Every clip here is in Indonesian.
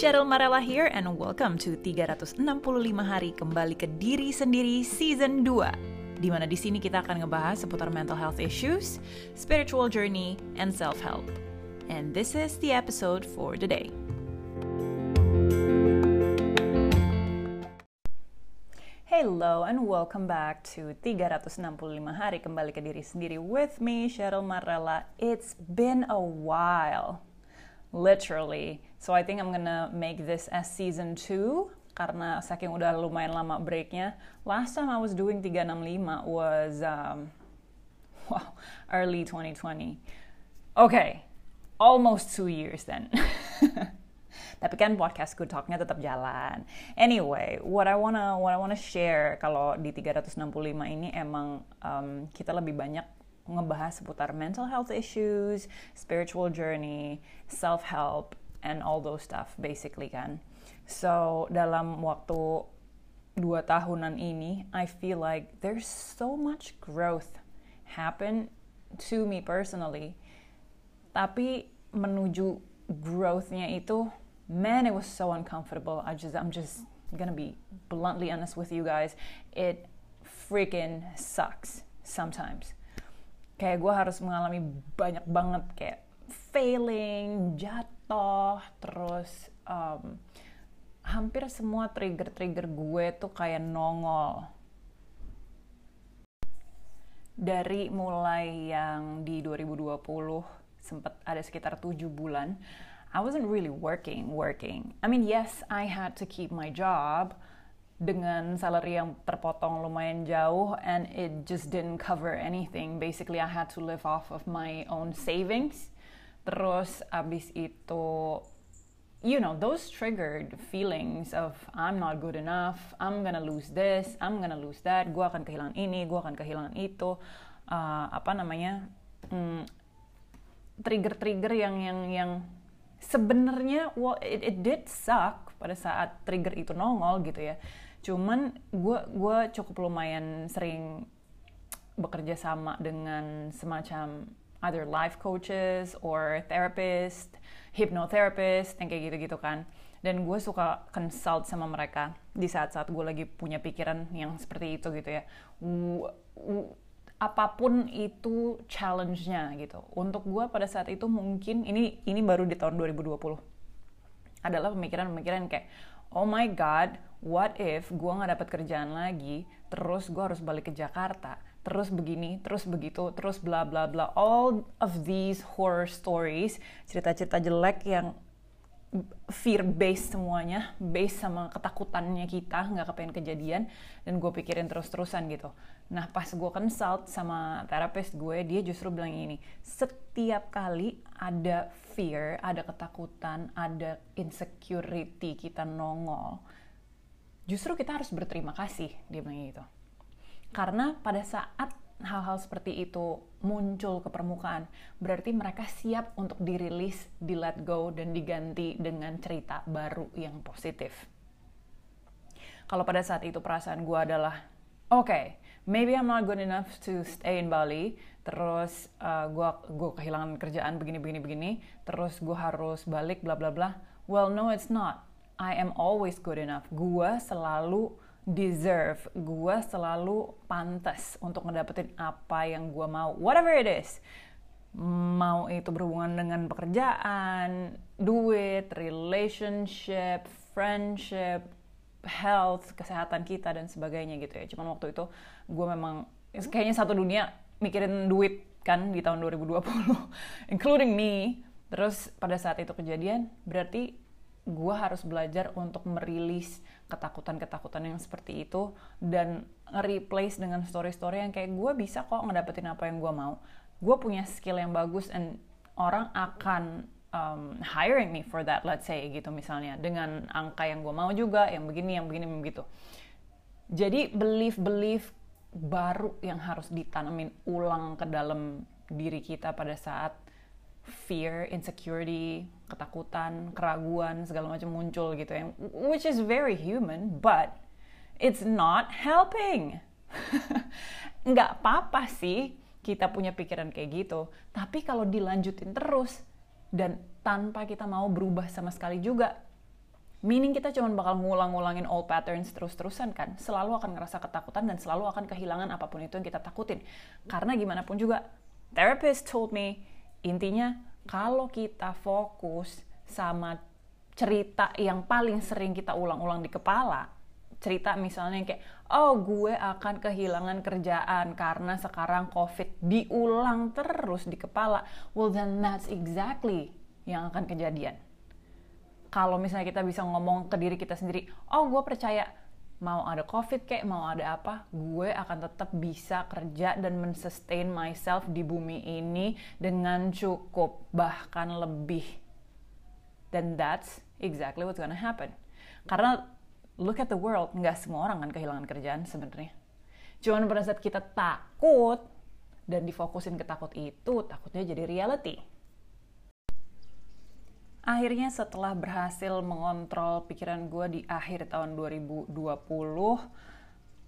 Cheryl Marella here and welcome to 365 hari kembali ke diri sendiri season 2 di mana di sini kita akan ngebahas seputar mental health issues, spiritual journey, and self-help. And this is the episode for today. Hello and welcome back to 365 hari kembali ke diri sendiri with me Cheryl Marella. It's been a while. Literally. So I think I'm gonna make this as season 2 karena saking udah lumayan lama breaknya. Last time I was doing 365 was um, wow, early 2020. Okay, almost two years then. Tapi kan podcast Good Talknya tetap jalan. Anyway, what I wanna what I wanna share kalau di 365 ini emang um, kita lebih banyak ngebahas seputar mental health issues, spiritual journey, self help, and all those stuff basically kan. So dalam waktu dua tahunan ini, I feel like there's so much growth happen to me personally. Tapi menuju growthnya itu man, it was so uncomfortable. I just, I'm just gonna be bluntly honest with you guys. It freaking sucks sometimes. Kayak gue harus mengalami banyak banget kayak failing, jatuh, terus um, hampir semua trigger-trigger gue tuh kayak nongol. Dari mulai yang di 2020 sempat ada sekitar 7 bulan, I wasn't really working, working. I mean, yes, I had to keep my job dengan salary yang terpotong lumayan jauh and it just didn't cover anything. Basically, I had to live off of my own savings. Terus abis itu, you know, those triggered feelings of I'm not good enough, I'm gonna lose this, I'm gonna lose that, gue akan kehilangan ini, gue akan kehilangan itu. Uh, apa namanya? Hmm, trigger-trigger yang yang yang sebenarnya well, it, it did suck pada saat trigger itu nongol gitu ya cuman gue gue cukup lumayan sering bekerja sama dengan semacam other life coaches or therapist hypnotherapist yang kayak gitu-gitu kan dan gue suka consult sama mereka di saat-saat gue lagi punya pikiran yang seperti itu gitu ya apa pun itu challenge-nya gitu. Untuk gue pada saat itu mungkin ini ini baru di tahun 2020 adalah pemikiran-pemikiran kayak oh my god, what if gue nggak dapat kerjaan lagi, terus gue harus balik ke Jakarta, terus begini, terus begitu, terus bla bla bla. All of these horror stories, cerita-cerita jelek yang fear based semuanya, based sama ketakutannya kita nggak kepengen kejadian, dan gue pikirin terus-terusan gitu. Nah pas gue consult sama terapis gue, dia justru bilang ini, setiap kali ada fear, ada ketakutan, ada insecurity kita nongol, justru kita harus berterima kasih, dia bilang gitu. Karena pada saat hal-hal seperti itu muncul ke permukaan, berarti mereka siap untuk dirilis, di let go, dan diganti dengan cerita baru yang positif. Kalau pada saat itu perasaan gue adalah, oke, okay, maybe I'm not good enough to stay in Bali, terus uh, gue gue kehilangan kerjaan begini begini begini, terus gue harus balik bla bla bla. Well, no, it's not. I am always good enough. Gue selalu deserve, gue selalu pantas untuk ngedapetin apa yang gue mau, whatever it is. Mau itu berhubungan dengan pekerjaan, duit, relationship, friendship, health, kesehatan kita dan sebagainya gitu ya. Cuman waktu itu gue memang kayaknya satu dunia mikirin duit kan di tahun 2020, including me. Terus pada saat itu kejadian, berarti gue harus belajar untuk merilis ketakutan-ketakutan yang seperti itu dan replace dengan story-story yang kayak gue bisa kok ngedapetin apa yang gue mau. Gue punya skill yang bagus and orang akan um, hiring me for that let's say gitu misalnya dengan angka yang gue mau juga yang begini yang begini begitu. Jadi belief belief baru yang harus ditanamin ulang ke dalam diri kita pada saat fear, insecurity, ketakutan, keraguan, segala macam muncul gitu yang which is very human, but it's not helping. Nggak apa-apa sih kita punya pikiran kayak gitu, tapi kalau dilanjutin terus dan tanpa kita mau berubah sama sekali juga, Meaning kita cuma bakal ngulang-ngulangin old patterns terus-terusan kan. Selalu akan ngerasa ketakutan dan selalu akan kehilangan apa pun itu yang kita takutin. Karena gimana pun juga, therapist told me, intinya kalau kita fokus sama cerita yang paling sering kita ulang-ulang di kepala, cerita misalnya kayak, oh gue akan kehilangan kerjaan karena sekarang COVID diulang terus di kepala. Well then that's exactly yang akan kejadian kalau misalnya kita bisa ngomong ke diri kita sendiri, oh gue percaya mau ada covid kayak mau ada apa, gue akan tetap bisa kerja dan mensustain myself di bumi ini dengan cukup bahkan lebih. Dan that's exactly what's gonna happen. Karena look at the world, nggak semua orang kan kehilangan kerjaan sebenarnya. Cuman pada saat kita takut dan difokusin ke takut itu, takutnya jadi reality akhirnya setelah berhasil mengontrol pikiran gue di akhir tahun 2020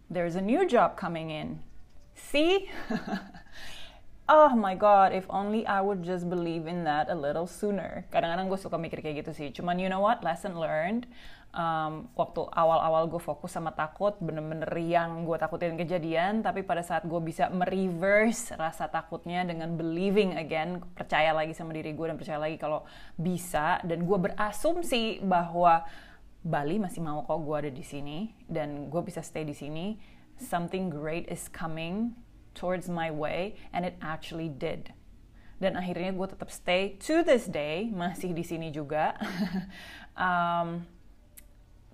there's a new job coming in. See oh my god if only I would just believe in that a little sooner. Kadang-kadang gue suka mikir kayak gitu sih. Cuman you know what? Lesson learned um, waktu awal-awal gue fokus sama takut bener-bener yang gue takutin kejadian tapi pada saat gue bisa mereverse rasa takutnya dengan believing again percaya lagi sama diri gue dan percaya lagi kalau bisa dan gue berasumsi bahwa Bali masih mau kok gue ada di sini dan gue bisa stay di sini. Something great is coming towards my way and it actually did dan akhirnya gue tetap stay to this day masih di sini juga um,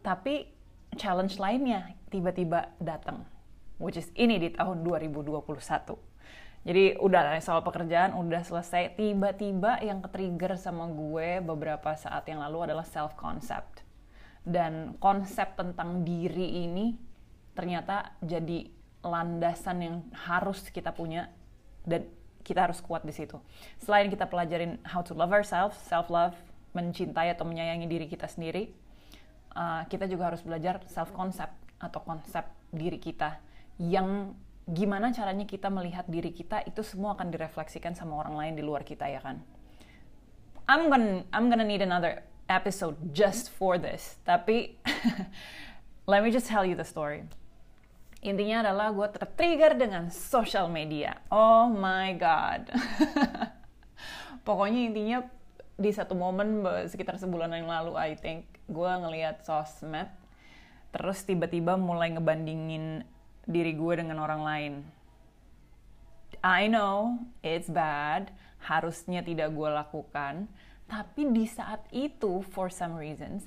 tapi challenge lainnya tiba-tiba datang, which is ini di tahun 2021. Jadi udah soal pekerjaan udah selesai, tiba-tiba yang ke-trigger sama gue beberapa saat yang lalu adalah self concept. Dan konsep tentang diri ini ternyata jadi landasan yang harus kita punya dan kita harus kuat di situ. Selain kita pelajarin how to love ourselves, self love, mencintai atau menyayangi diri kita sendiri, uh, kita juga harus belajar self concept atau konsep diri kita yang gimana caranya kita melihat diri kita itu semua akan direfleksikan sama orang lain di luar kita ya kan. I'm gonna I'm gonna need another episode just for this. Tapi let me just tell you the story. Intinya adalah gue tertrigger dengan social media. Oh my god. Pokoknya intinya di satu momen sekitar sebulan yang lalu I think gue ngelihat sosmed terus tiba-tiba mulai ngebandingin diri gue dengan orang lain I know it's bad harusnya tidak gue lakukan tapi di saat itu for some reasons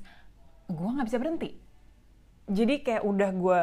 gue nggak bisa berhenti jadi kayak udah gue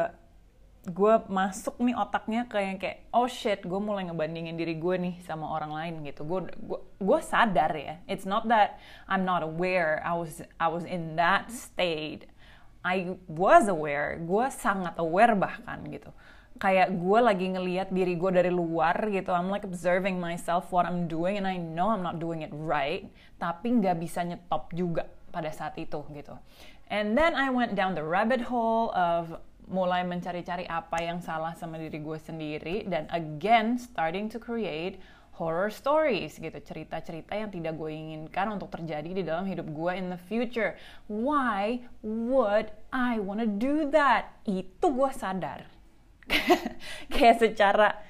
gue masuk nih otaknya kayak kayak oh shit gue mulai ngebandingin diri gue nih sama orang lain gitu. Gue gue sadar ya. It's not that I'm not aware I was I was in that state. I was aware gue sangat aware bahkan gitu. Kayak gue lagi ngeliat diri gue dari luar gitu. I'm like observing myself what I'm doing and I know I'm not doing it right tapi nggak bisa nyetop juga pada saat itu gitu. And then I went down the rabbit hole of mulai mencari-cari apa yang salah sama diri gue sendiri dan again starting to create horror stories gitu. Cerita-cerita yang tidak gue inginkan untuk terjadi di dalam hidup gue in the future. Why would I wanna do that? Itu gue sadar. Kayak secara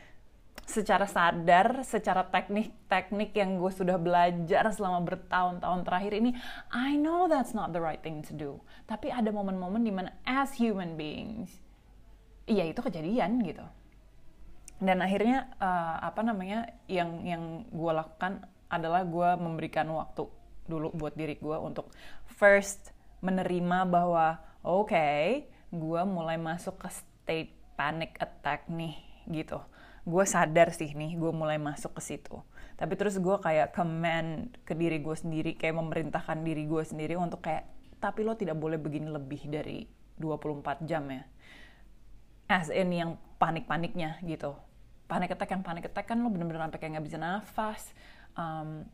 secara sadar, secara teknik-teknik yang gue sudah belajar selama bertahun-tahun terakhir ini, I know that's not the right thing to do. Tapi ada momen-momen di mana as human beings, iya itu kejadian gitu. Dan akhirnya uh, apa namanya yang yang gue lakukan adalah gue memberikan waktu dulu buat diri gue untuk first menerima bahwa oke, okay, gue mulai masuk ke state panic attack nih gitu gue sadar sih nih gue mulai masuk ke situ. Tapi terus gue kayak command ke diri gue sendiri kayak memerintahkan diri gue sendiri untuk kayak tapi lo tidak boleh begini lebih dari 24 jam ya. As in yang panik-paniknya gitu. Panik attack yang panik attack kan lo bener-bener sampai kayak nggak bisa nafas um,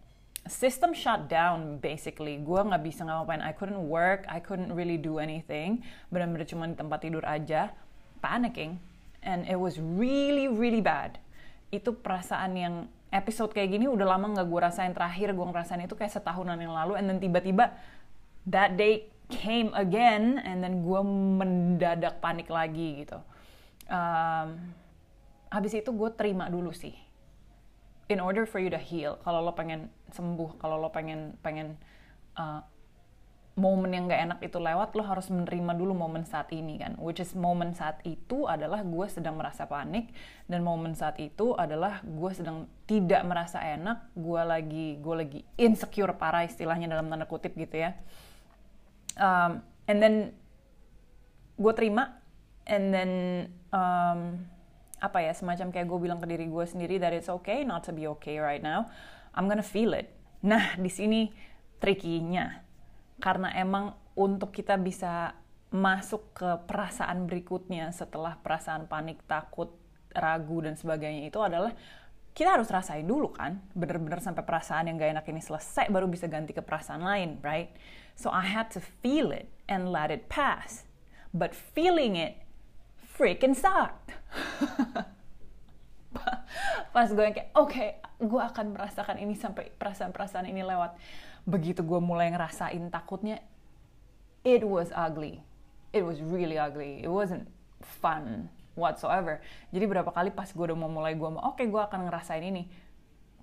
system shut down basically. Gue nggak bisa ngapain I couldn't work I couldn't really do anything. Bener-bener cuma di tempat tidur aja. Panicking and it was really really bad. Itu perasaan yang episode kayak gini udah lama nggak gue rasain. Terakhir gue ngerasain itu kayak setahunan yang lalu. And then tiba-tiba that day came again and then gue mendadak panik lagi gitu. Um, habis itu gue terima dulu sih. In order for you to heal kalau lo pengen sembuh kalau lo pengen pengen uh, momen yang gak enak itu lewat lo harus menerima dulu momen saat ini kan. Which is momen saat itu adalah gue sedang merasa panik dan momen saat itu adalah gue sedang tidak merasa enak gue lagi gue lagi insecure parah istilahnya dalam tanda kutip gitu ya. Um, and then gue terima and then um, apa ya semacam kayak gue bilang ke diri gue sendiri that it's okay not to be okay right now I'm gonna feel it. Nah di sini tricky-nya karena emang untuk kita bisa masuk ke perasaan berikutnya setelah perasaan panik, takut, ragu dan sebagainya itu adalah kita harus rasain dulu kan, bener-bener sampai perasaan yang gak enak ini selesai baru bisa ganti ke perasaan lain, right? So I had to feel it and let it pass. But feeling it freaking sucked. Pas gue kayak, oke, okay, gue akan merasakan ini sampai perasaan-perasaan ini lewat begitu gue mulai ngerasain takutnya it was ugly. It was really ugly. It wasn't fun whatsoever. Jadi berapa kali pas gue udah mau mulai gue mau oke okay, gue akan ngerasain ini.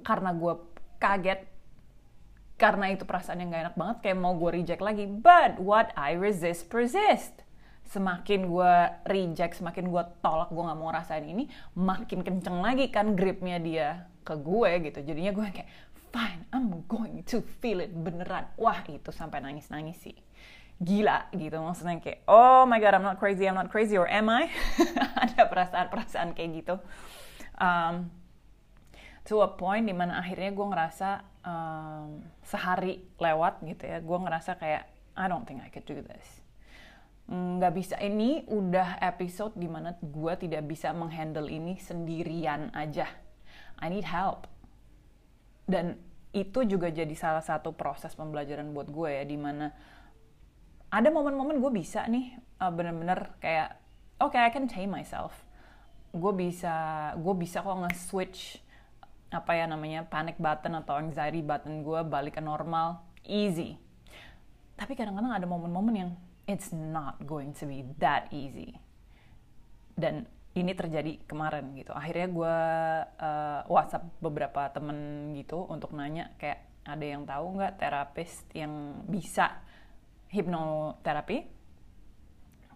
Karena gue kaget karena itu perasaan yang gak enak banget kayak mau gue reject lagi. But what I resist persist. Semakin gue reject semakin gue tolak gue nggak mau rasain ini makin kenceng lagi kan gripnya dia ke gue gitu. Jadinya gue kayak fine, I'm going to feel it beneran. Wah itu sampai nangis-nangis sih. Gila gitu maksudnya kayak oh my god I'm not crazy I'm not crazy or am I? Ada perasaan-perasaan kayak gitu. Um, to a point di mana akhirnya gue ngerasa um, sehari lewat gitu ya gue ngerasa kayak I don't think I could do this nggak bisa ini udah episode di mana gue tidak bisa menghandle ini sendirian aja I need help dan itu juga jadi salah satu proses pembelajaran buat gue ya di mana ada momen-momen gue bisa nih uh, bener-bener kayak oke okay, I can tame myself. Gue bisa gue bisa kok nge-switch apa ya namanya panic button atau anxiety button gue balik ke normal easy. Tapi kadang-kadang ada momen-momen yang it's not going to be that easy. Dan ini terjadi kemarin gitu. Akhirnya gue uh, WhatsApp beberapa temen gitu untuk nanya kayak ada yang tahu nggak terapis yang bisa hipnoterapi?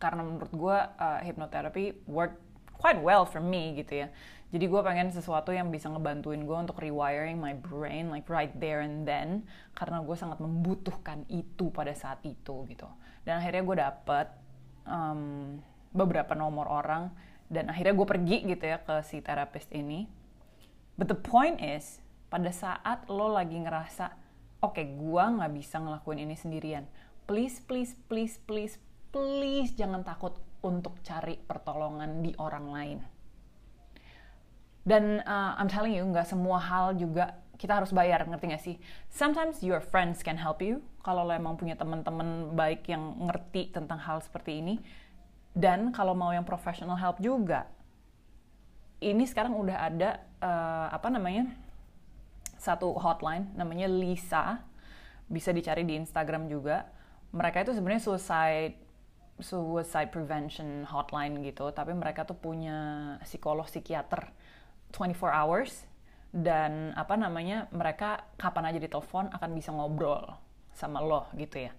Karena menurut gue uh, hipnoterapi work quite well for me gitu ya. Jadi gue pengen sesuatu yang bisa ngebantuin gue untuk rewiring my brain like right there and then karena gue sangat membutuhkan itu pada saat itu gitu. Dan akhirnya gue dapet um, beberapa nomor orang dan akhirnya gue pergi gitu ya ke si terapis ini. But the point is pada saat lo lagi ngerasa oke okay, gue nggak bisa ngelakuin ini sendirian. Please please please please please jangan takut untuk cari pertolongan di orang lain. Dan uh, I'm telling you nggak semua hal juga kita harus bayar ngerti gak sih? Sometimes your friends can help you. Kalau lo emang punya teman-teman baik yang ngerti tentang hal seperti ini dan kalau mau yang professional help juga, ini sekarang udah ada uh, apa namanya satu hotline namanya Lisa, bisa dicari di Instagram juga. Mereka itu sebenarnya suicide suicide prevention hotline gitu, tapi mereka tuh punya psikolog psikiater 24 hours. Dan apa namanya mereka kapan aja ditelepon akan bisa ngobrol sama lo gitu ya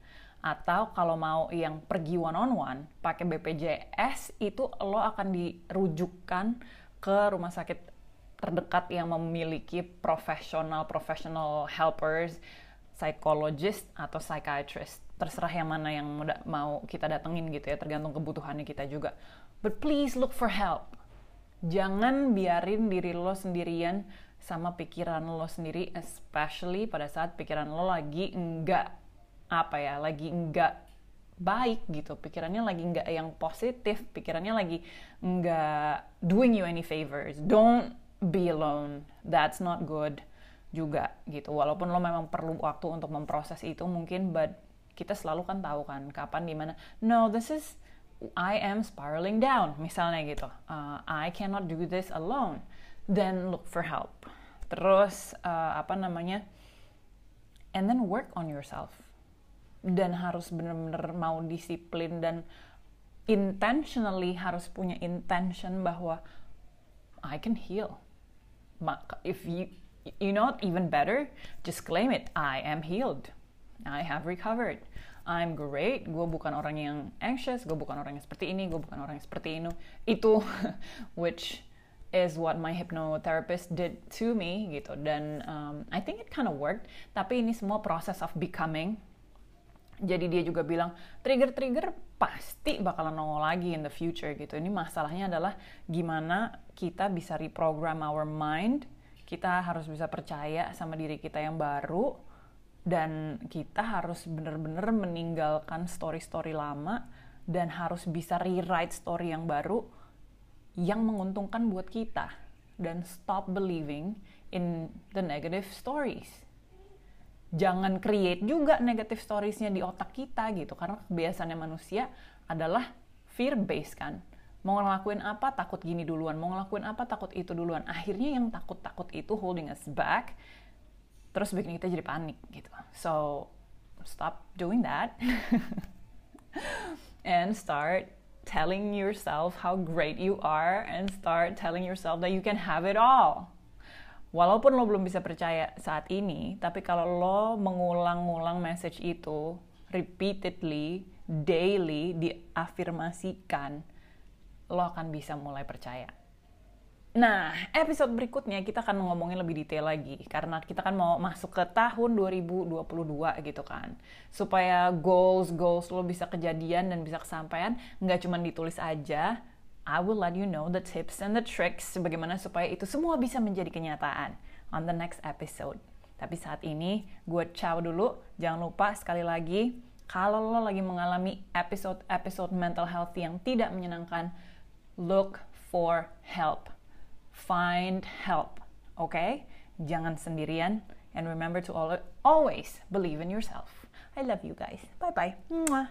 atau kalau mau yang pergi one on one pakai BPJS itu lo akan dirujukkan ke rumah sakit terdekat yang memiliki profesional professional helpers, psychologist atau psychiatrist. Terserah yang mana yang mau kita datengin gitu ya, tergantung kebutuhannya kita juga. But please look for help. Jangan biarin diri lo sendirian sama pikiran lo sendiri, especially pada saat pikiran lo lagi enggak apa ya lagi nggak baik gitu. Pikirannya lagi nggak yang positif pikirannya lagi nggak doing you any favors. Don't be alone. That's not good juga gitu. Walaupun lo memang perlu waktu untuk memproses itu mungkin but kita selalu kan tahu kan kapan di mana no this is I am spiraling down misalnya gitu. Uh, I cannot do this alone. Then look for help. Terus uh, apa namanya and then work on yourself dan harus bener-bener mau disiplin dan intentionally harus punya intention bahwa I can heal. If you you know even better, just claim it. I am healed. I have recovered. I'm great, gue bukan orang yang anxious, gue bukan orang yang seperti ini, gue bukan orang yang seperti ini. Itu, which is what my hypnotherapist did to me gitu. Dan um, I think it kind of worked. Tapi ini semua proses of becoming. Jadi dia juga bilang trigger-trigger pasti bakalan nongol lagi in the future gitu. Ini masalahnya adalah gimana kita bisa reprogram our mind. Kita harus bisa percaya sama diri kita yang baru dan kita harus benar-benar meninggalkan story-story lama dan harus bisa rewrite story yang baru yang menguntungkan buat kita dan stop believing in the negative stories. Jangan create juga negative storiesnya di otak kita gitu karena kebiasaannya manusia adalah fear based kan. Mau ngelakuin apa takut gini duluan, mau ngelakuin apa takut itu duluan. Akhirnya yang takut-takut itu holding us back terus bikin kita jadi panik gitu so stop doing that and start telling yourself how great you are and start telling yourself that you can have it all walaupun lo belum bisa percaya saat ini tapi kalau lo mengulang-ulang message itu repeatedly daily diafirmasikan lo akan bisa mulai percaya Nah, episode berikutnya kita akan ngomongin lebih detail lagi karena kita kan mau masuk ke tahun 2022 gitu kan. Supaya goals goals lo bisa kejadian dan bisa kesampaian, nggak cuma ditulis aja. I will let you know the tips and the tricks bagaimana supaya itu semua bisa menjadi kenyataan on the next episode. Tapi saat ini gue ciao dulu. Jangan lupa sekali lagi kalau lo lagi mengalami episode-episode mental health yang tidak menyenangkan, look for help find help. Okay? Jangan sendirian. And remember to always believe in yourself. I love you guys. Bye bye.